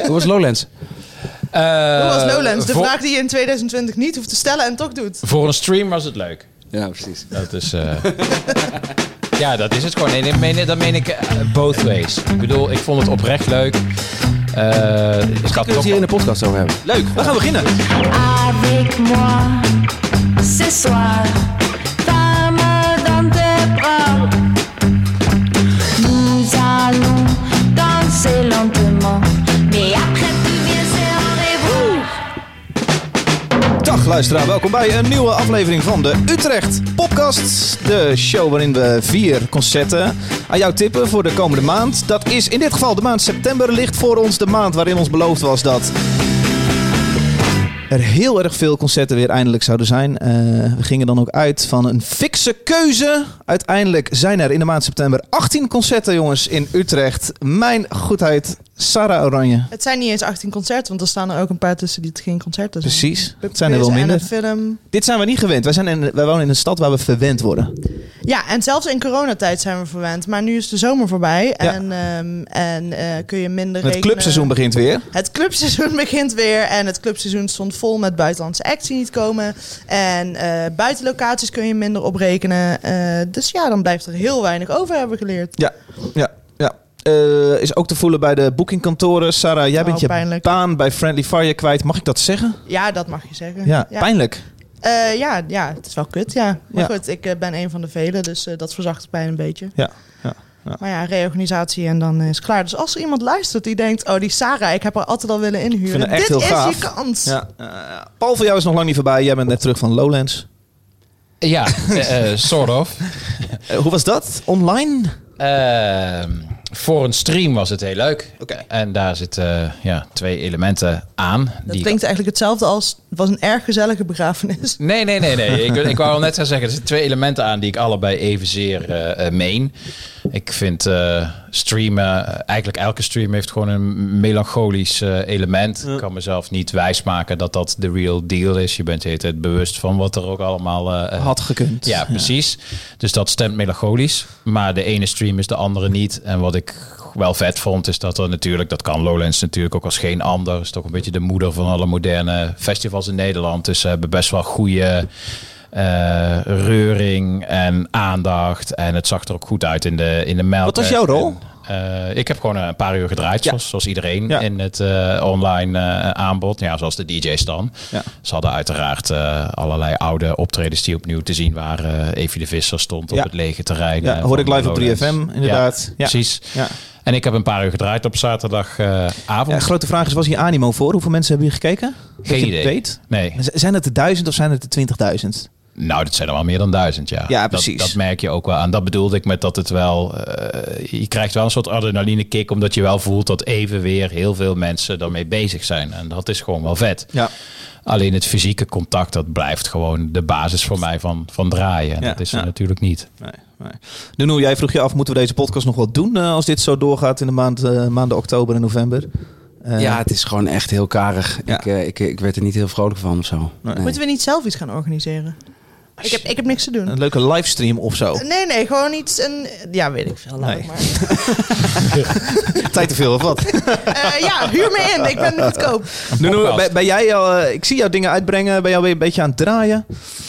Hoe was Lowlands? Hoe was Eh, Lowlands? De voor, vraag die je in 2020 niet hoeft te stellen en toch doet. Voor een stream was het leuk. Ja, precies. Dat is... eh, ja, dat is het gewoon. En ik meen, dat meen ik eh, both ways. Ik bedoel, ik vond het oprecht leuk. Eh ik had het hier in de podcast over hebben? Leuk, we gaan beginnen. avec moi ce soir. Luisteraar, welkom bij een nieuwe aflevering van de Utrecht Podcast. De show waarin we vier concerten aan jou tippen voor de komende maand. Dat is in dit geval de maand september ligt voor ons de maand waarin ons beloofd was dat er heel erg veel concerten weer eindelijk zouden zijn. Eh, we gingen dan ook uit van een fikse keuze. Uiteindelijk zijn er in de maand september 18 concerten jongens in Utrecht. Mijn goedheid, Sarah Oranje. Het zijn niet eens 18 concerten, want er staan er ook een paar tussen die het geen concerten zijn. Precies, het zijn er wel minder. film. Dit zijn we niet gewend. Wij, zijn in, wij wonen in een stad waar we verwend worden. Ja, en zelfs in coronatijd zijn we verwend. Maar nu is de zomer voorbij Ja. en, ehm, en eh, kun je minder Het rekenen. clubseizoen begint weer. Het clubseizoen begint weer en het clubseizoen stond vol met buitenlandse acts die niet komen. En eh, buitenlocaties kun je minder oprekenen. Eh, dus ja, dan blijft er heel weinig over, hebben we geleerd. Ja, ja, Eh, is ook te voelen bij de boekingkantoren. Sarah, jij Oh, bent je pijnlijk. baan bij Friendly Fire kwijt. Mag ik dat zeggen? Ja, dat mag je zeggen. Ja, pijnlijk. Eh, ja, ja, het is wel kut, ja. Maar Ja. goed, ik eh, ben een van de velen, dus dat verzacht de pijn een beetje. Ja, ja, ja. Maar ja, reorganisatie en dan is het klaar. Dus als er iemand luistert die denkt... oh, die Sarah, ik heb haar altijd al willen inhuren. vind haar echt Dit heel is gaaf. je kans. Ja, eh. Paul, voor jou is nog lang niet voorbij. Jij bent net terug van Lowlands. Ja, sort of. Hoe was dat? Online? Ehm, voor een stream was het heel leuk. Oké. En daar zitten ja, twee elementen aan. Dat die klinkt eigenlijk hetzelfde als... het was een erg gezellige begrafenis. Nee, nee, nee, nee. Ik, ik wou al net gaan zeggen, er zitten twee elementen aan die ik allebei evenzeer eh eh, meen. Ik vind eh, streamen, eh, eigenlijk elke stream heeft gewoon een melancholisch eh, element. Ik kan mezelf niet wijsmaken dat dat de real deal is. Je bent de hele tijd bewust van wat er ook allemaal... eh, eh, Had gekund. ja, precies. Dus dat stemt melancholisch. Maar de ene stream is de andere niet. En wat ik wel vet vond, is dat er natuurlijk, dat kan Lowlands natuurlijk ook als geen ander. is toch een beetje de moeder van alle moderne festivals in Nederland. Dus ze hebben best wel goede eh, reuring en aandacht. En het zag er ook goed uit in de, in de melk. Wat was jouw rol? En, eh, ik heb gewoon een paar uur gedraaid, Ja. zoals, zoals iedereen Ja. in het eh, online eh, aanbod. Ja, zoals de DJ's dan. Ja. Ze hadden uiteraard eh, allerlei oude optredens die opnieuw te zien waren. Evie de Visser stond op het lege terrein. Ja, eh, hoorde ik live op Lowlands. 3FM, inderdaad. Ja, precies. Ja. En ik heb een paar uur gedraaid op zaterdagavond. Ja, grote vraag is, was hier animo voor? Hoeveel mensen hebben hier gekeken? Geen idee. Weet? Nee, Z- Zijn het de duizend of zijn het de 20.000? Nou, dat zijn er wel meer dan duizend, ja. Ja, Dat- precies. Dat, merk je ook wel aan. Dat bedoelde ik met dat het wel... eh, je krijgt wel een soort adrenaline kick... omdat je wel voelt dat even weer heel veel mensen daarmee bezig zijn. En dat is gewoon wel vet. Ja. Alleen het fysieke contact, dat blijft gewoon de basis voor mij van, van draaien. En Ja, dat is er ja. natuurlijk niet. Nee, nee. Nuno, jij vroeg je af, moeten we deze podcast nog wel doen eh, als dit zo doorgaat in de maand, eh, maanden oktober en november? Eh, ja, het is gewoon echt heel karig. Ja. Ik, eh, ik, ik werd er niet heel vrolijk van of zo. Nee. Moeten we niet zelf iets gaan organiseren? Ik heb, ik heb niks te doen. Een leuke livestream of zo. Nee, nee, gewoon iets... Een, ja, weet ik veel. Laat Nee. ik maar. Tijd te veel of wat? Eh, ja, huur me in. Ik ben goedkoop. Nuno, podcast. ben, ben jij al, eh, ik zie jou dingen uitbrengen. Ben jij alweer een beetje aan het draaien?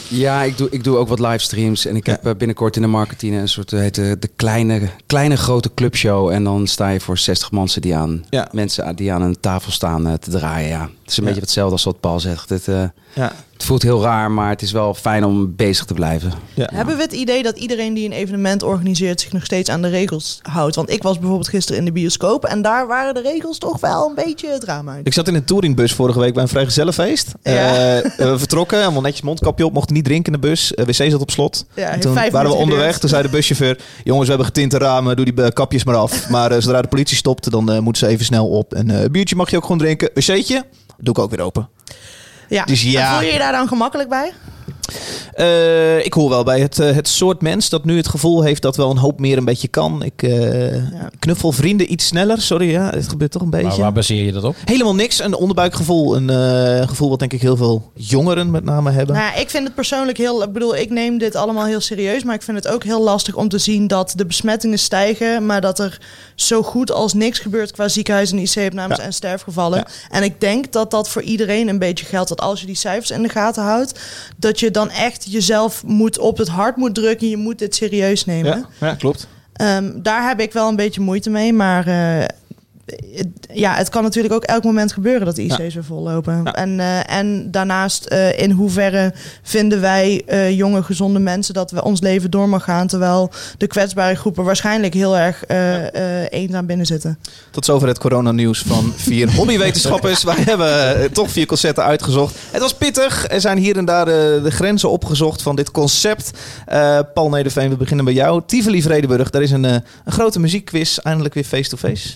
Ja, ik doe, ik doe ook wat livestreams. En ik heb eh, binnenkort in de marketing een soort heet de, de kleine, kleine grote clubshow. En dan sta je voor 60 mensen die aan, Ja. mensen aan- die aan een tafel staan eh, te draaien. Ja. Het is een Ja. beetje hetzelfde als wat Paul zegt. Het, eh, Ja. het voelt heel raar, maar het is wel fijn om bezig te blijven. ja. Hebben we het idee dat iedereen die een evenement organiseert zich nog steeds aan de regels houdt? Want ik was bijvoorbeeld gisteren in de bioscoop en daar waren de regels toch wel een beetje het drama. Ik zat in een touringbus vorige week bij een vrijgezellenfeest. Ja. Eh, we vertrokken, helemaal netjes mondkapje op, mochten niet drinken in de bus. Eh, wc zat op slot. Ja, toen waren we onderweg. geduurd. Toen zei de buschauffeur: Jongens, we hebben getinte ramen, doe die eh, kapjes maar af. Maar zodra de politie stopt, dan moeten ze even snel op. En eh, een biertje mag je ook gewoon drinken. Wc'tje, doe ik ook weer open. Ja. Dus ja. En voel je je daar dan gemakkelijk bij? Eh, ik hoor wel bij het, eh, het soort mens dat nu het gevoel heeft dat wel een hoop meer een beetje kan. Ik eh, Ja. knuffel vrienden iets sneller. Sorry, ja, het gebeurt toch een beetje. Maar waar baseer je dat op? Helemaal niks. Een onderbuikgevoel. Een eh, gevoel wat denk ik heel veel jongeren met name hebben. Nou, ja, ik vind het persoonlijk heel. Ik bedoel, ik neem dit allemaal heel serieus. Maar ik vind het ook heel lastig om te zien dat de besmettingen stijgen. Maar dat er zo goed als niks gebeurt qua ziekenhuis en IC-opnames Ja. en sterfgevallen. Ja. En ik denk dat dat voor iedereen een beetje geldt. Dat als je die cijfers in de gaten houdt, dat je dan echt jezelf moet op het hart moet drukken. Je moet dit serieus nemen. ja, ja, klopt. Ehm, daar heb ik wel een beetje moeite mee. Maar eh, ja, het kan natuurlijk ook elk moment gebeuren dat de IC's weer vollopen. Ja. En, eh, en daarnaast, eh, in hoeverre vinden wij eh, jonge, gezonde mensen dat we ons leven door mag gaan. Terwijl de kwetsbare groepen waarschijnlijk heel erg eenzaam binnen zitten. Tot zover het coronanieuws van vier hobbywetenschappers. Wij hebben toch vier concepten uitgezocht. Het was pittig. Er zijn hier en daar de grenzen opgezocht van dit concept. Paul Nederveen, we beginnen bij jou. Tivoli Vredenburg, daar is een, een grote muziekquiz. Eindelijk weer face-to-face.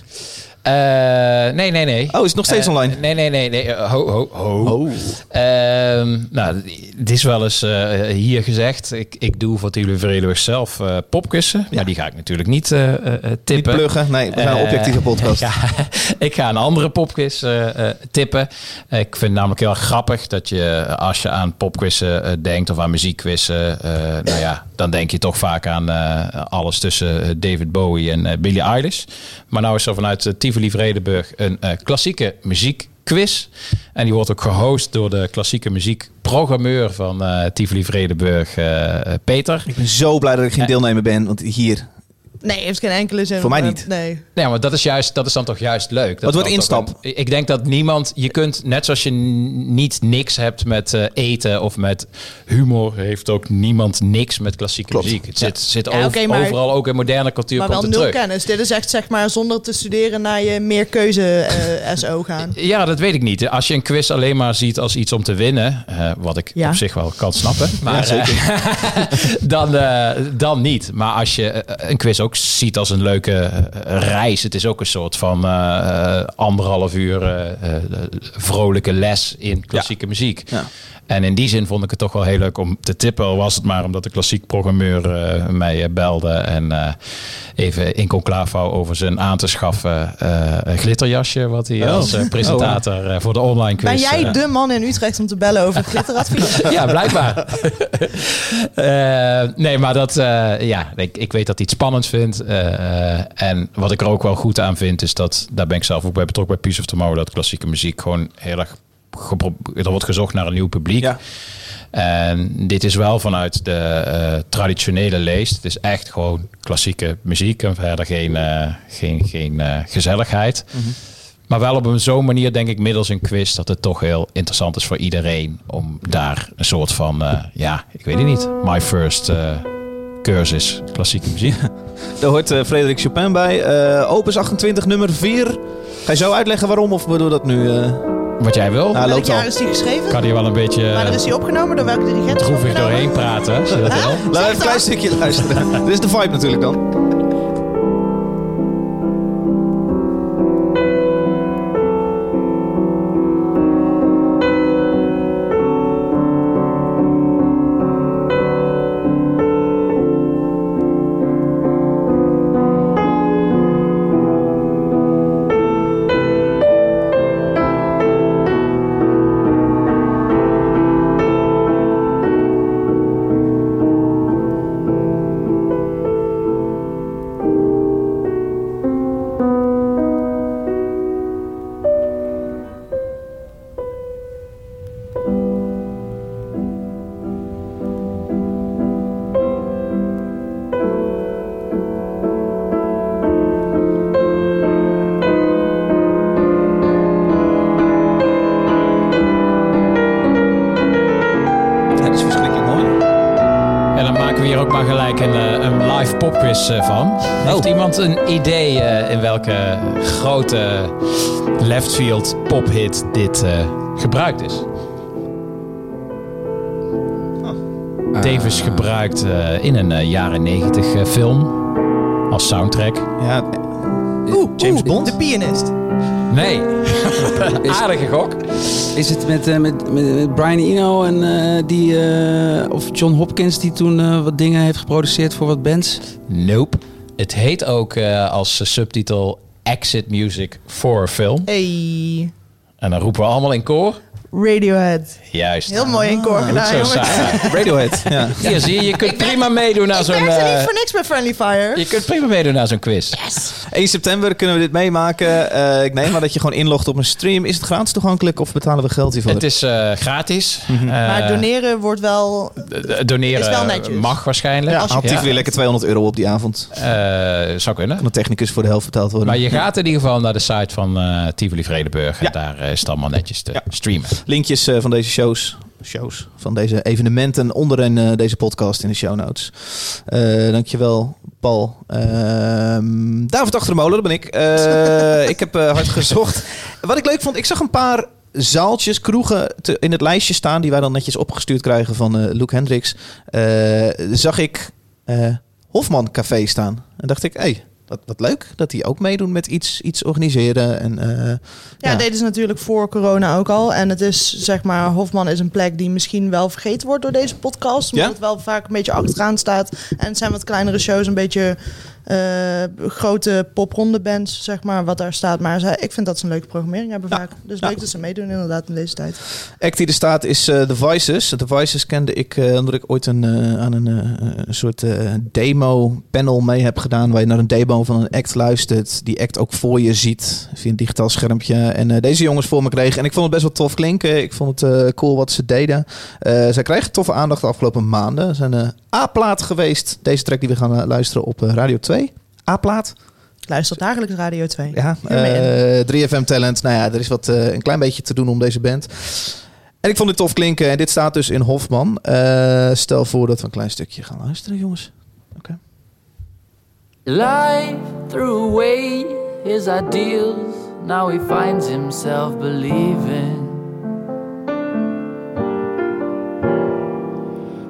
Eh, nee, nee, nee. Oh, is het nog steeds Eh, online? Nee, nee, nee. nee. Eh, ho, ho, ho. Oh. Ehm, nou, het is wel eens hier gezegd. Ik, ik doe voor Tivoli Vredenburg zelf popkussen. Maar die ga ik natuurlijk niet eh, Niet tippen. pluggen. Nee, we zijn een objectieve podcast. Ja, ik ga een andere popquiz tippen. Ik vind het namelijk heel grappig dat je als je aan popquizzen eh, denkt of aan muziekquizzen, nou ja, dan denk je toch vaak aan alles tussen David Bowie en Billie Eilish. Maar nou is er vanuit eh, Tivoli Vredenburg een eh, klassieke muziekquiz. En die wordt ook gehost door de klassieke muziekprogrammeur van eh Tivoli Vredenburg, eh, Peter. Ik ben zo blij dat ik geen deelnemer ben. Want hier, Nee, heeft geen enkele zin. Voor mij eh, niet. Nee. Nee, maar dat is, juist, dat is dan toch juist leuk. Dat Wat wordt instap? een- ik denk dat niemand... Je kunt, net zoals je niet niks hebt met eh, eten of met humor... heeft ook niemand niks met klassieke Klopt. muziek. Het zit, zit Ja, maar- overal, ook in moderne cultuur Maar komt wel nul terug. kennis. Dit is echt zeg maar zonder te studeren naar je meer keuze eh, SO gaan. Ja, dat weet ik niet. Als je een quiz alleen maar ziet als iets om te winnen, eh, wat ik Ja. op zich wel kan snappen, maar dan, eh, dan niet. Maar als je een quiz ook ziet als een leuke eh, reis, het is ook een soort van eh, eh, anderhalf uur eh, eh, vrolijke les in klassieke muziek. Ja. En in die zin vond ik het toch wel heel leuk om te tippen. Al was het maar omdat de klassiek programmeur eh, mij eh, belde. En eh, even in conclave wou over zijn aan te schaffen eh, glitterjasje. Wat hij Oh. als presentator eh, voor de online quiz... Ben jij de man in Utrecht om te bellen over glitteradvies? ja, blijkbaar. Eh, nee, maar dat, eh, ja, ik, ik weet dat hij het spannend vindt. Eh, en wat ik er ook wel goed aan vind, is dat, daar ben ik zelf ook bij betrokken bij Piece of Tomorrow, dat klassieke muziek gewoon heel erg, er wordt gezocht naar een nieuw publiek. Ja. En dit is wel vanuit de eh, traditionele leest. Het is echt gewoon klassieke muziek en verder geen, eh, geen, geen eh, gezelligheid. Maar wel op een zo'n manier, denk ik, middels een quiz, dat het toch heel interessant is voor iedereen om daar een soort van, ja, ik weet het niet, my first cursus klassieke muziek. Daar hoort eh, Frederik Chopin bij. Opus 28, nummer 4. Ga je zo uitleggen waarom? Of bedoel dat nu? Eh? Wat jij wil, Nou, Welk jaar is die geschreven? kan hier wel een beetje Wanneer is uh, die opgenomen? Door welke dirigent? is droevig doorheen praten, als je dat wil. Laten we even een klein stukje luisteren. Dit is de vibe natuurlijk dan. Eh, van. Heeft iemand een idee eh, in welke grote leftfield pophit dit eh, gebruikt is? Tevens gebruikt in een jaren negentig film als soundtrack. Ja, Oeh, James oeh, Bond? De pianist. Nee, Is, Aardige gok. is het met, eh, met, met, met Brian Eno en eh, die, eh, of John Hopkins die toen eh, wat dingen heeft geproduceerd voor wat bands? Nope. Het heet ook eh, als subtitel Exit Music for a Film. Hey, En dan roepen we allemaal in koor. Radiohead. Juist. Heel mooi in koor gedaan, Zo jongens. saai. Radiohead. Ja. Hier zie je, je kunt prima meedoen aan Ik zo'n... werkte niet eh, voor niks bij Friendly Fire. je kunt prima meedoen aan zo'n quiz. 1 september kunnen we dit meemaken. Eh, ik neem maar dat je gewoon inlogt op een stream. Is het gratis toegankelijk of betalen we geld hiervoor? Het is eh, gratis. Mhm. Eh, Maar doneren wordt wel... doneren is wel netjes. mag waarschijnlijk. ja, weer lekker 200 euro op die avond. Eh, zou kunnen. Kan de technicus voor de helft betaald worden. Maar je gaat in ieder geval naar de site van eh Tivoli Vredeburg. Ja. En daar is het allemaal netjes te Ja. streamen. Linkjes eh, van deze shows, shows, van deze evenementen onder in eh, deze podcast in de show notes. Eh dankjewel, Paul. Ehm David achter de molen, dat ben ik. Ik heb hard gezocht. Wat ik leuk vond, ik zag een paar zaaltjes, kroegen te- in het lijstje staan die wij dan netjes opgestuurd krijgen van Luke Hendricks. Zag ik Hofman Café staan. En dacht ik, hé, hey, wat, wat leuk dat die ook meedoen met iets, iets organiseren. En, eh, Ja, Ja. deden ze natuurlijk voor corona ook al. En het is, zeg maar, Hofman is een plek die misschien wel vergeten wordt door deze podcast. Ja? het wel vaak een beetje achteraan staat. En het zijn wat kleinere shows, een beetje grote popronde bands, zeg maar, wat daar staat. Maar zij, ik vind dat ze een leuke programmering hebben vaak. Dus leuk dat ze meedoen inderdaad in deze tijd. act die er staat is eh The Voices. The Voices kende ik eh, omdat ik ooit een, eh, aan een, eh, soort eh, demo-panel mee heb gedaan. Waar je naar een demo van een act luistert. Die act ook voor je ziet via een digitaal schermpje. En eh, deze jongens voor me kregen. En ik vond het best wel tof klinken. Ik vond het eh, cool wat ze deden. Eh, zij kregen toffe aandacht de afgelopen maanden. Ze zijn eh, A-plaat geweest. Deze track die we gaan eh, luisteren op eh, Radio 2. A-plaat. Ik luister dagelijks Radio 2. Ja, in. eh 3FM Talent. Nou ja, er is wat, eh, een klein beetje te doen om deze band. En ik vond dit tof klinken. En dit staat dus in Hofman. Eh, stel voor dat we een klein stukje gaan luisteren, jongens. Oké. Life threw away his ideals. Now he finds himself believing.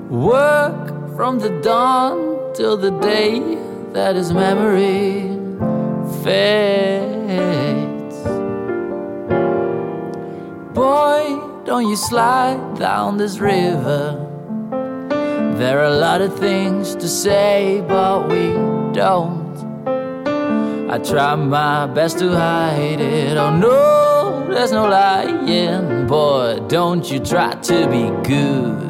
Work from the dawn till the day that his memory fades. Boy, don't you slide down this river. There are a lot of things to say, but we don't. I try my best to hide it. Oh no, there's no lying. Boy, don't you try to be good.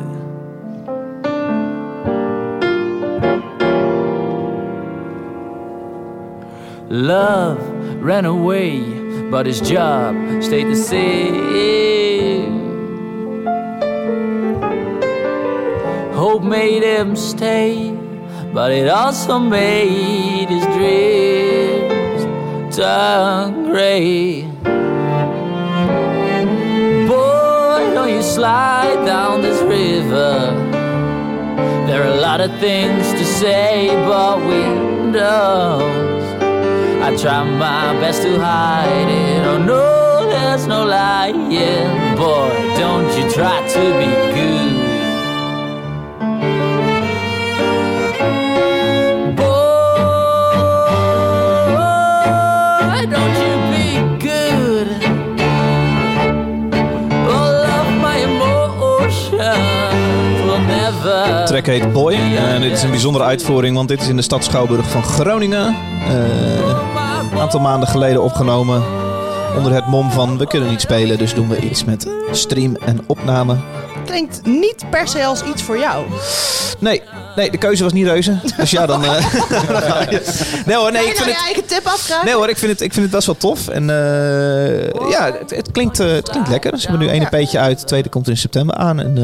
Love ran away, but his job stayed the same. Hope made him stay, but it also made his dreams turn gray. Boy, don't you slide down this river. There are a lot of things to say, but we don't. I try my best to hide it. Oh no, there's no lying. Boy, don't you try to be good. Boy, don't you be good. All of my emotions will never. Track heet Boy. En dit is een bijzondere uitvoering, want dit is in de stad Schouwburg van Groningen. Eh, een aantal maanden geleden opgenomen. Onder het mom van we kunnen niet spelen, dus doen we iets met stream en opname. Klinkt niet per se als iets voor jou. Nee, nee, de keuze was niet reuze. Dus ja, dan. eh, nee hoor, nee, ik vind nou je het. eigen tip afkrijgen? Nee hoor, ik vind het, ik vind het best wel tof. En eh, ja, het, het, klinkt, eh, het klinkt lekker. Ze hebben nu één Ja. peetje uit. De tweede komt in september aan. En,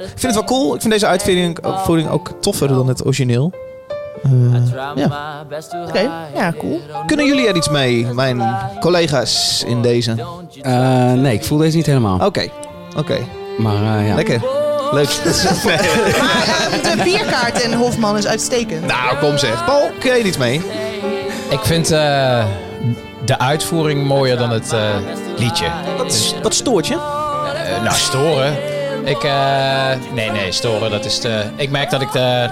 ik vind het wel cool. Ik vind deze uitvoering voering ook toffer dan het origineel. Eh, ja. Oké, ja, cool. Kunnen jullie er iets mee, mijn collega's in deze? Eh, nee, ik voel deze niet helemaal. Oké, oké. Maar eh, ja. Lekker. Leuk. Nee. Maar de bierkaart in Hofman is uitstekend. Nou, kom zeg. Paul, kun je er iets mee? Ik vind eh, de uitvoering mooier dan het eh, liedje. Wat, wat stoort je? Eh, nou, storen. Ik, eh, nee, nee, storen, dat is te... Ik merk dat ik de,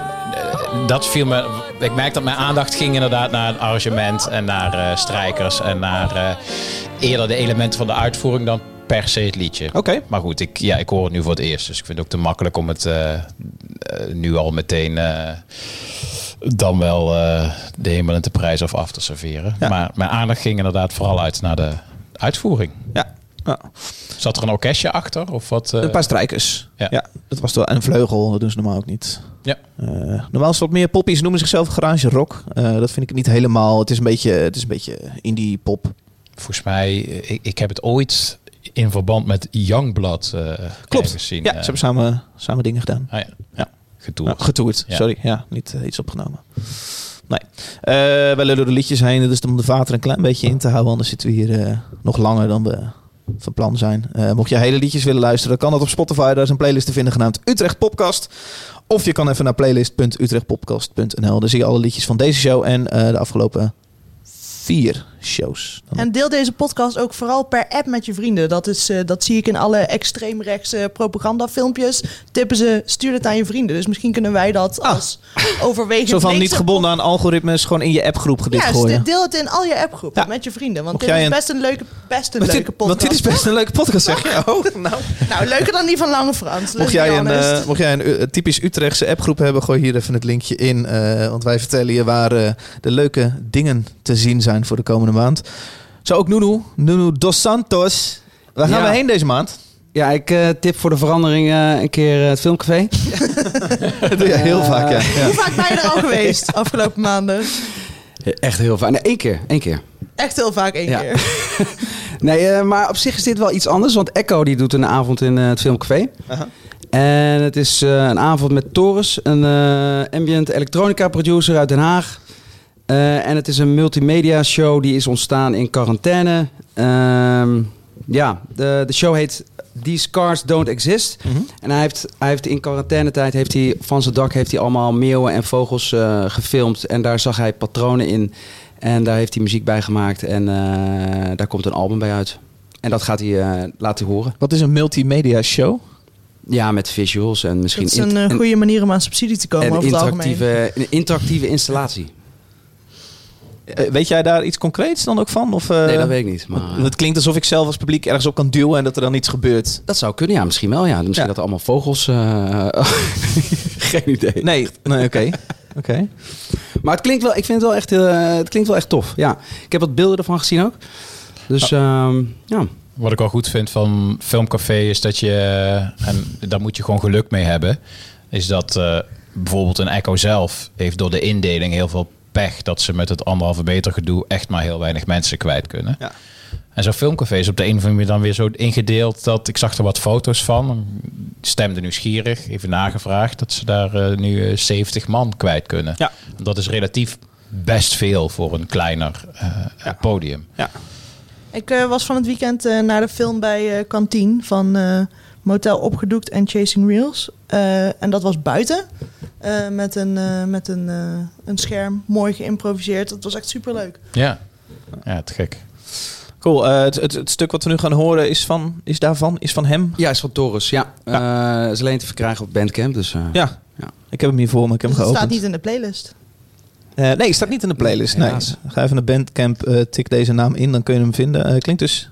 dat viel me. Ik merk dat mijn aandacht ging inderdaad naar het arrangement en naar eh, strijkers en naar eh, eerder de elementen van de uitvoering dan per se het liedje. Oké. Maar goed, ik, ja, ik hoor het nu voor het eerst, dus ik vind het ook te makkelijk om het eh, eh, nu al meteen eh, dan wel eh, de hemel en de prijs of af te serveren. Ja. Maar mijn aandacht ging inderdaad vooral uit naar de uitvoering. Ja. Ja. Zat er een orkestje achter of wat? eh? Een paar strijkers. Ja. Ja. dat was wel een vleugel. Dat doen ze normaal ook niet. Ja. Eh, normaal is het wat meer poppies. Noemen zichzelf garage rock. Eh, dat vind ik niet helemaal. Het is een beetje, het is een beetje indie pop. Volgens mij, ik, ik heb het ooit in verband met Youngblood Klopt. gezien. Ja, ze hebben samen, samen dingen gedaan. ah, ja. Ja. Getoerd. Sorry. Ja, niet iets opgenomen. Nee. Wij lullen de liedjes heen. Is om de vater een klein beetje in te houden. Anders zitten we hier nog langer dan we van plan zijn. Eh, mocht je hele liedjes willen luisteren, dan kan dat op Spotify. Daar is een playlist te vinden genaamd Utrecht Popcast. Of je kan even naar playlist.utrechtpopcast.nl. Daar zie je alle liedjes van deze show en eh, de afgelopen vier shows. En deel deze podcast ook vooral per app met je vrienden. Dat, is, eh, dat zie ik in alle extreemrechtse propagandafilmpjes. Tippen ze, stuur het aan je vrienden. Dus misschien kunnen wij dat Ah. als overwegend Zo van niet gebonden aan algoritmes, gewoon in je appgroep Ja, gooien. deel het in al je appgroepen Ja. met je vrienden. Want Mocht dit jij is een- best een leuke, best een Want leuke dit, podcast. want dit is best een leuke podcast, zeg je. Oh, nou. Nou, leuker dan die van Lange Frans. let's Mocht jij, een, honest. eh, mocht jij een, eh, typisch Utrechtse appgroep hebben, gooi hier even het linkje in. eh, want wij vertellen je waar eh, de leuke dingen te zien zijn voor de komende maand. Zo ook Nunu, Nunu Dos Santos. Waar gaan Ja. we heen deze maand? Ja, ik eh, tip voor de verandering eh, een keer eh, het filmcafé. Dat doe je heel vaak, ja. ja. Hoe vaak ben je er al geweest afgelopen maanden? Echt heel vaak. Nee, één keer. één keer. Echt heel vaak één Ja. keer. Nee, eh, maar op zich is dit wel iets anders. Want Echo die doet een avond in het filmcafé. Aha. En het is eh, een avond met Torres, een eh, ambient elektronica producer uit Den Haag. Eh, en het is een multimedia show die is ontstaan in quarantaine. Ehm, ja, de, de show heet These Cars Don't Exist. Mhm. En hij heeft, hij heeft in quarantainetijd heeft hij, van zijn dak heeft hij allemaal meeuwen en vogels eh, gefilmd. En daar zag hij patronen in. En daar heeft hij muziek bij gemaakt. En eh, daar komt een album bij uit. En dat gaat hij eh, laten horen. Wat is een multimedia show? Ja, met visuals en misschien Dat is een goede manier om aan subsidie te komen en over het algemeen. interactieve, een interactieve installatie. Eh, weet jij daar iets concreets dan ook van? Of, eh, nee, dat weet ik niet. Maar Het klinkt alsof ik zelf als publiek ergens op kan duwen en dat er dan iets gebeurt. dat zou kunnen, ja. Misschien wel, ja. Misschien Ja. dat er allemaal vogels... eh, geen idee. Nee, nee oké. Oké. Maar het klinkt wel, ik vind het wel echt, eh, het klinkt wel echt tof. Ja, ik heb wat beelden ervan gezien ook. Dus ehm, ja. Wat ik wel goed vind van Filmcafé is dat je, en daar moet je gewoon geluk mee hebben, is dat eh, bijvoorbeeld een Echo zelf heeft door de indeling heel veel pech dat ze met het anderhalve meter gedoe echt maar heel weinig mensen kwijt kunnen. Ja. En zo'n filmcafé is op de een of andere manier dan weer zo ingedeeld dat ik zag er wat foto's van. Stemde nieuwsgierig, even nagevraagd dat ze daar eh, nu eh, 70 man kwijt kunnen. Ja. Dat is relatief best veel voor een kleiner eh, podium. Ja. Ik eh, was van het weekend eh, naar de film bij eh Kantien van eh, Motel Opgedoekt en Chasing Reels. Eh, en dat was buiten. Eh, met een, eh, met een, eh, een scherm, mooi geïmproviseerd. Het was echt superleuk. Ja, ja te gek. Cool. Eh, het, het, het stuk wat we nu gaan horen is, van, is daarvan, is van hem. ja, is van Torres. Ja, Eh, is alleen te verkrijgen op Bandcamp. Dus, eh, Ja. Ja. Ik heb hem hier voor me, ik heb Dus hem het geopend. staat niet in de playlist. Eh, nee, het staat niet in de playlist. Nee. Ga even naar Bandcamp, eh, tik deze naam in, dan kun je hem vinden. Eh, klinkt dus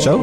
zo.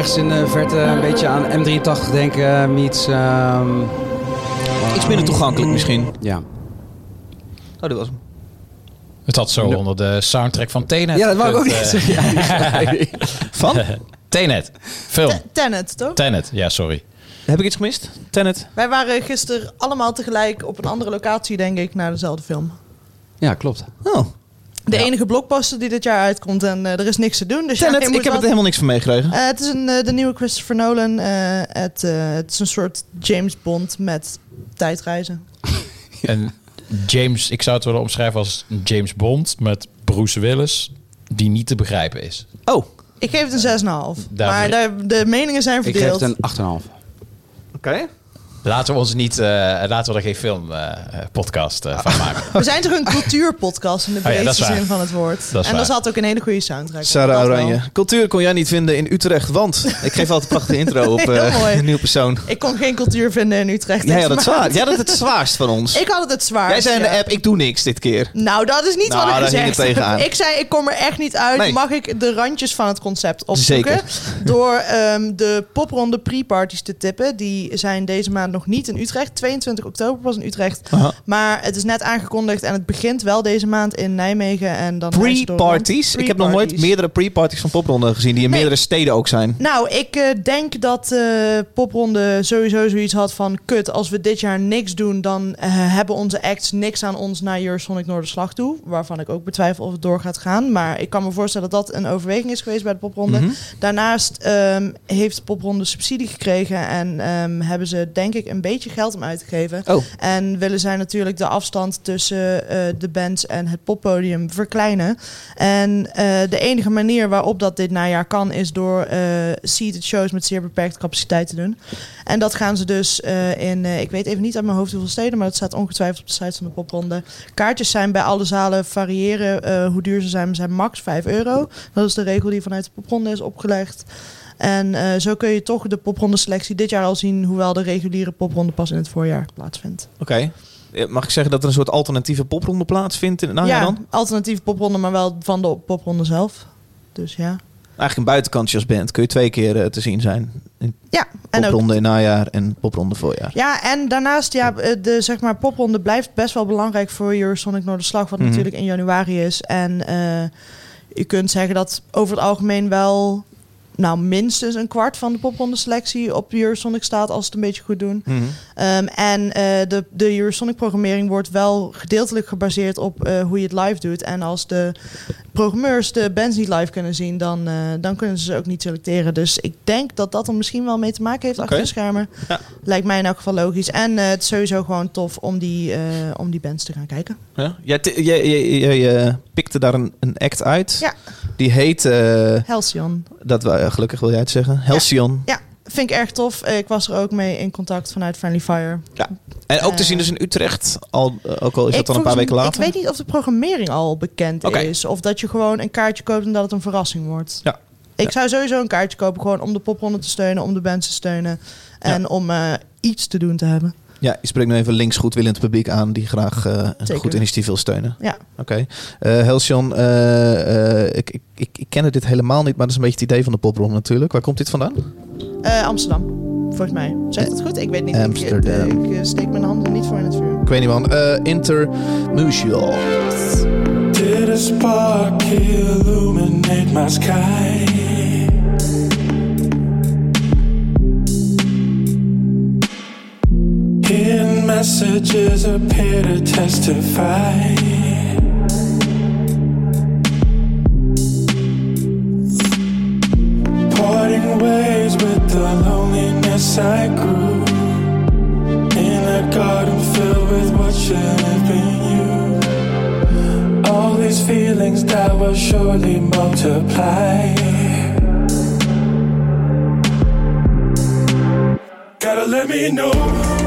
Ergens in de verte een beetje aan M83 denken. Meets... ehm, Iets minder toegankelijk misschien. ja. Oh, dat was hem. Het had zo onder de soundtrack van Tenet. ja, dat wou ik ook niet eh, zeggen. Van? Tenet. Film. Te- Tenet, toch? Tenet, ja, sorry. Heb ik iets gemist? Tenet? Wij waren gisteren allemaal tegelijk op een andere locatie, denk ik, naar dezelfde film. ja, klopt. Oh, De Ja. enige blockbuster die dit jaar uitkomt en eh, er is niks te doen. Dus Tenet, ik heb er helemaal niks van meegekregen. Eh, het is een, eh, de nieuwe Christopher Nolan. eh, het, het is een soort James Bond met tijdreizen. En James, ik zou het willen omschrijven als een James Bond met Bruce Willis, die niet te begrijpen is. Oh, Ik geef het een 6,5. Daar- Maar de, de meningen zijn Ik geef verdeeld. het een 8,5. oké. Laten we ons niet, eh, laten we er geen filmpodcast eh van maken. We zijn toch een cultuurpodcast in de Oh ja, dat breedste zin van het woord. Dat en waar. zat ook een hele goede soundtrack. Sarah dat wel. Oranje. Cultuur kon jij niet vinden in Utrecht, want ik geef altijd een prachtige intro op eh, een nieuwe persoon. Ik kon geen cultuur vinden in Utrecht. Jij had het Maar- zwaar. Jij had het het zwaarst van ons. Ik had het het zwaar. Jij zei in de app, ik doe niks dit keer. Nou, dat is niet Nou, wat ik gezegd heb. Ik zei, ik kom er echt niet uit. Nee. Mag ik de randjes van het concept opzoeken? Zeker. Door ehm, de popronde pre-parties te tippen. Die zijn deze maand nog niet in Utrecht. 22 oktober was in Utrecht. Aha. Maar het is net aangekondigd en het begint wel deze maand in Nijmegen. En dan. Pre-parties. Ik heb nog nooit meerdere pre-parties van Popronde gezien die in Nee. meerdere steden ook zijn. Nou, ik eh, denk dat eh Popronde sowieso zoiets had van... kut, als we dit jaar niks doen... dan eh, hebben onze acts niks aan ons naar Eurosonic Noorderslag toe. Waarvan ik ook betwijfel of het door gaat gaan. Maar ik kan me voorstellen dat dat een overweging is geweest bij de Popronde. Mhm. Daarnaast ehm, heeft Popronde subsidie gekregen... en ehm, hebben ze denk ik een beetje geld om uit te geven. Oh, En willen zij natuurlijk de afstand tussen eh, de bands en het poppodium verkleinen. En eh, de enige manier waarop dat dit najaar kan, is door eh seated shows met zeer beperkte capaciteit te doen. En dat gaan ze dus in, ik weet even niet uit mijn hoofd hoeveel steden, maar dat staat ongetwijfeld op de site van de popronde. Kaartjes zijn bij alle zalen variëren hoe duur ze zijn. Ze zijn max 5 euro. Dat is de regel die vanuit de popronde is opgelegd. En eh, zo kun je toch de popronde selectie dit jaar al zien, hoewel de reguliere popronde pas in het voorjaar plaatsvindt. oké. Eh, Mag ik zeggen dat er een soort alternatieve popronde plaatsvindt in het najaar ja, dan? alternatieve popronde, maar wel van de popronde zelf. Dus ja. Eigenlijk een buitenkantje als band. Kun je twee keer eh, te zien zijn. In Ja, en ook popronde in najaar en popronde voorjaar. Ja, en daarnaast, ja, de zeg maar, popronde blijft best wel belangrijk voor Eurosonic Noorderslag, wat Mhm. natuurlijk in januari is. En eh, je kunt zeggen dat over het algemeen wel, nou, minstens een kwart van de popronde selectie op Eurosonic staat, als ze het een beetje goed doen. Mhm. Ehm, en eh, de, de Eurosonic-programmering wordt wel gedeeltelijk gebaseerd op eh, hoe je het live doet. En als de programmeurs de bands niet live kunnen zien, dan, eh, dan kunnen ze ze ook niet selecteren. Dus ik denk dat dat er misschien wel mee te maken heeft achter de schermen. Ja. Lijkt mij in elk geval logisch. En het is sowieso gewoon tof om die, om die bands te gaan kijken. Ja? Jij, jij, jij, eh, pikte daar een, een act uit. Ja. Die heet, Halcyon. dat, eh, gelukkig wil jij het zeggen, Halcyon. Ja, vind ik erg tof. Eh, Ik was er ook mee in contact vanuit Friendly Fire. En ook te Eh. zien dus in Utrecht, al, eh, ook al is dat dan een paar weken later. Ik weet niet of de programmering al bekend is. Of dat je gewoon een kaartje koopt en dat het een verrassing wordt. Ja. Ik Ja. zou sowieso een kaartje kopen gewoon om de popronde te steunen, om de bands te steunen. En om eh, iets te doen te hebben. Ja, je spreekt nu even links goedwillend publiek aan die graag eh, een Zeker. goed initiatief wil steunen. Ja. Oké. Eh Halcyon, eh, eh, ik, ik, ik, ik kende dit helemaal niet, maar dat is een beetje het idee van de popronde natuurlijk. Waar komt dit vandaan? Eh, Amsterdam, volgens mij. Zegt het goed? Ik weet niet. Ik- Amsterdam. Ik, steek mijn handen niet voor in het vuur. Ik weet niet man. Eh Intermutual. Did a spark illuminate my sky? Hidden messages appear to testify. Parting ways with the loneliness I grew in a garden filled with what should have been you. All these feelings that will surely multiply. Gotta let me know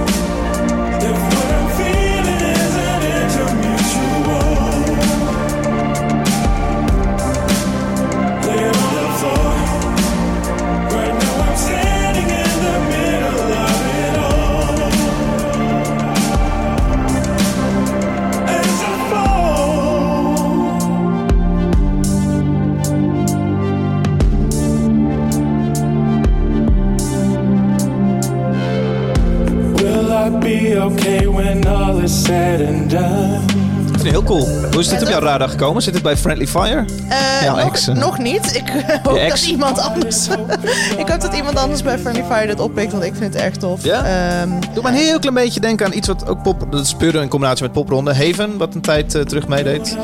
jouw radar gekomen? Zit het bij Friendly Fire? Eh, nog, eh. niet. Ik hoop ex? dat iemand anders. ik hoop dat iemand anders bij Friendly Fire dit oppikt, want ik vind het echt tof. Ja? Ehm, Doe maar een heel klein beetje denken aan iets wat ook pop... Dat puur in combinatie met popronde. Haven, wat een tijd eh, terug meedeed.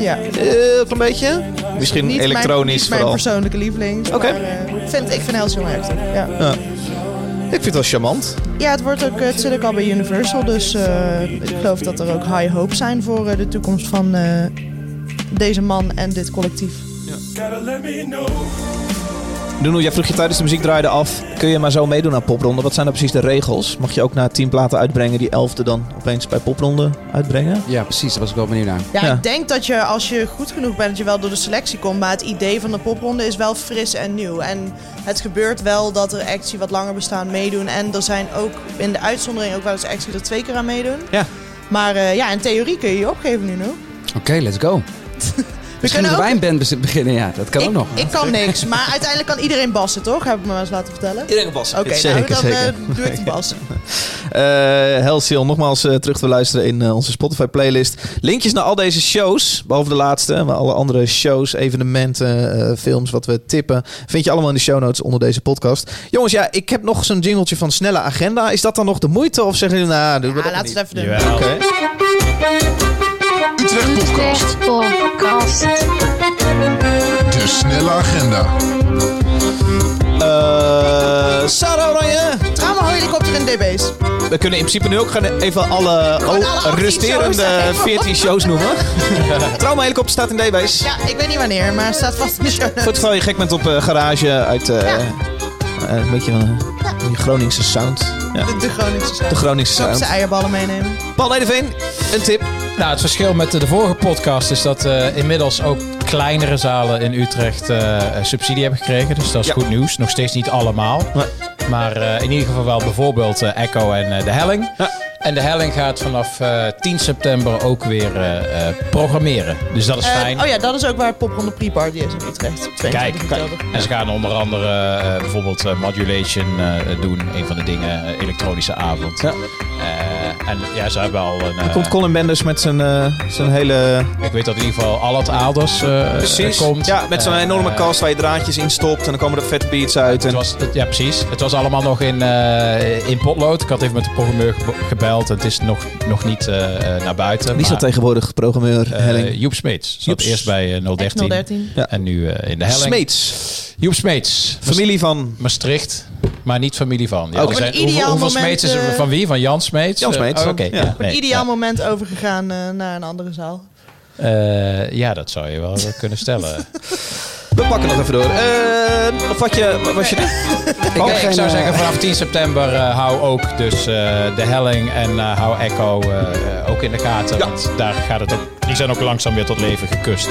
ja. Heel klein beetje. Misschien Niet elektronisch mijn, niet mijn vooral. persoonlijke lieveling. Oké. eh, vind, ik vind Hellsing wel echt tof. Ja. Ja. Ik vind het wel charmant. ja, het, wordt ook, eh, het zit ook al bij Universal. Dus eh, ik geloof dat er ook high hopes zijn voor eh, de toekomst van eh, deze man en dit collectief. Gotta let me know. Nuno, jij vroeg je tijdens de muziek draaide af. Kun je maar zo meedoen aan popronde? Wat zijn dan precies de regels? Mag je ook na tien platen uitbrengen die elfde dan opeens bij popronde uitbrengen? Ja, precies. Daar was ik wel benieuwd naar. Ja, Ja. ik denk dat je als je goed genoeg bent, dat je wel door de selectie komt. Maar het idee van de popronde is wel fris en nieuw. En het gebeurt wel dat er acts die wat langer bestaan meedoen. En er zijn ook in de uitzondering ook wel eens acts die er twee keer aan meedoen. Ja. Maar eh, ja, in theorie kun je je opgeven nu nog. Oké, let's go. Misschien kunnen moeten wij ook- een band beginnen, ja. Dat kan ik, ook nog. ik kan niks, maar uiteindelijk kan iedereen bassen, toch? Heb ik me maar eens laten vertellen. Iedereen bas. Oké, zeker, nou, dan zeker. eh, doe ik de bas. Eh Helsil, nogmaals eh, terug te luisteren in eh, onze Spotify playlist. Linkjes naar al deze shows, behalve de laatste, maar alle andere shows, evenementen, eh, films, wat we tippen, vind je allemaal in de show notes onder deze podcast. Jongens, ja, ik heb nog zo'n jingletje van snelle agenda. Is dat dan nog de moeite of zeggen jullie, nou, doen we Ja, dat laten we het even doen. Oké. Utrecht Podcast. Podcast. De snelle agenda. Eh, Sarah Oranje. Trauma-helikopter in DB's. We kunnen in principe nu ook gaan even alle, Gewoon oh, alle 18 resterende shows. 14 shows noemen. Trauma helikopter staat in DB's. Ja, ik weet niet wanneer, maar het staat vast in de show het geval je gek bent op eh, garage uit eh, Ja. eh, een beetje van een die Groningse sound. Ja. De, de Groningse sound. De Groningse Zal ik sound. ze eierballen meenemen? Paul Nederveen, een tip. Nou, het verschil met de, de vorige podcast is dat eh, inmiddels ook kleinere zalen in Utrecht eh, subsidie hebben gekregen. Dus dat is Ja. goed nieuws. Nog steeds niet allemaal. Nee. Maar eh, in ieder geval wel bijvoorbeeld eh, Echo en eh, De Helling. Ja. En De Helling gaat vanaf eh, 10 september ook weer eh, eh, programmeren. Dus dat is Eh, fijn. oh ja, dat is ook waar Popronde Pre-Party is in Utrecht. 22 Kijk. En ze gaan onder andere eh, bijvoorbeeld eh, modulation eh, doen. Een van de dingen, elektronische avond. Ja. Eh, en ja, ze hebben al een... Dan eh, komt Colin Benders met zijn, eh, zijn hele... ik weet dat in ieder geval al het Aders eh, Precies. komt. Ja, met zo'n enorme kast waar je draadjes in stopt. En dan komen er vette beats uit. Het En... was, het- ja, precies. Het was allemaal nog in, eh, in potlood. Ik had even met de programmeur gebeld. Het is nog, nog niet eh, eh, naar buiten. Wie is dat maar, tegenwoordig, programmeur Helling? Joep Smeets. Zat Joep eerst bij eh, 013. 013. Ja. En nu eh, in de Helling. Smeets. Joep Smeets. Familie van... Maastricht, maar niet familie van. Ja, zijn, hoeveel hoeveel moment, Smeets is er eh, van wie? Van Jan Smeets? Jan Eh, Smeets, oh, Oké, ja. ja. Een ideaal ja. moment overgegaan eh, naar een andere zaal. Eh, ja, dat zou je wel eh, kunnen stellen. We pakken nog even door. Eh, of wat je... Was je... Ik, zou eh, zeggen vanaf 10 september eh, hou ook dus eh, de helling en eh, hou Echo eh, eh, ook in de gaten. Ja. Want daar gaat het ook. Die zijn ook langzaam weer tot leven gekust.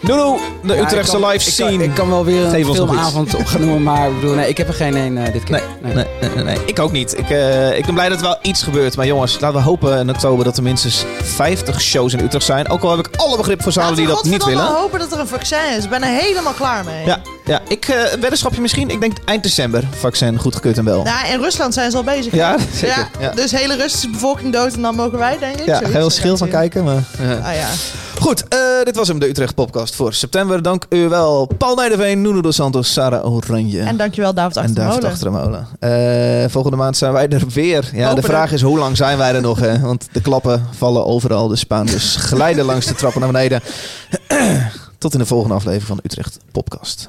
Nunu, de Ja, Utrechtse kan- live ik kan- scene. Ik kan wel weer een filmavond op gaan noemen, maar ik bedoel, nee, ik heb er geen een eh, dit keer. Nee, nee, nee, nee, nee. Ik ook niet. Ik, eh, ik ben blij dat er wel iets gebeurt. Maar jongens, laten we hopen in oktober dat er minstens 50 shows in Utrecht zijn. Ook al heb ik alle begrip voor zalen die dat niet willen. We hopen dat er een vaccin is. Ik ben er helemaal klaar mee. Ja, ja. Ik, eh, een weddenschapje misschien. Ik denk eind december. Vaccin goedgekeurd en wel. Nou, in Rusland zijn ze al bezig. Ja, zeker. Ja. Dus hele Russische bevolking dood en dan mogen wij, denk ik. Ja, Zoiets. heel schil van kijken. Maar, ja. Ah ja. Goed, eh, dit was hem, de Utrecht podcast voor september. Dank u wel, Paul Nijderveen, Nuno dos Santos, Sarah Oranje. En dankjewel David En Achter de David Molen. achter de molen. Eh, volgende maand zijn wij er weer. Ja, de vraag is hoe lang zijn wij er nog? Hè? Want de klappen vallen overal. De spaan dus glijden langs de trappen naar beneden. Tot in de volgende aflevering van de Utrecht Podcast.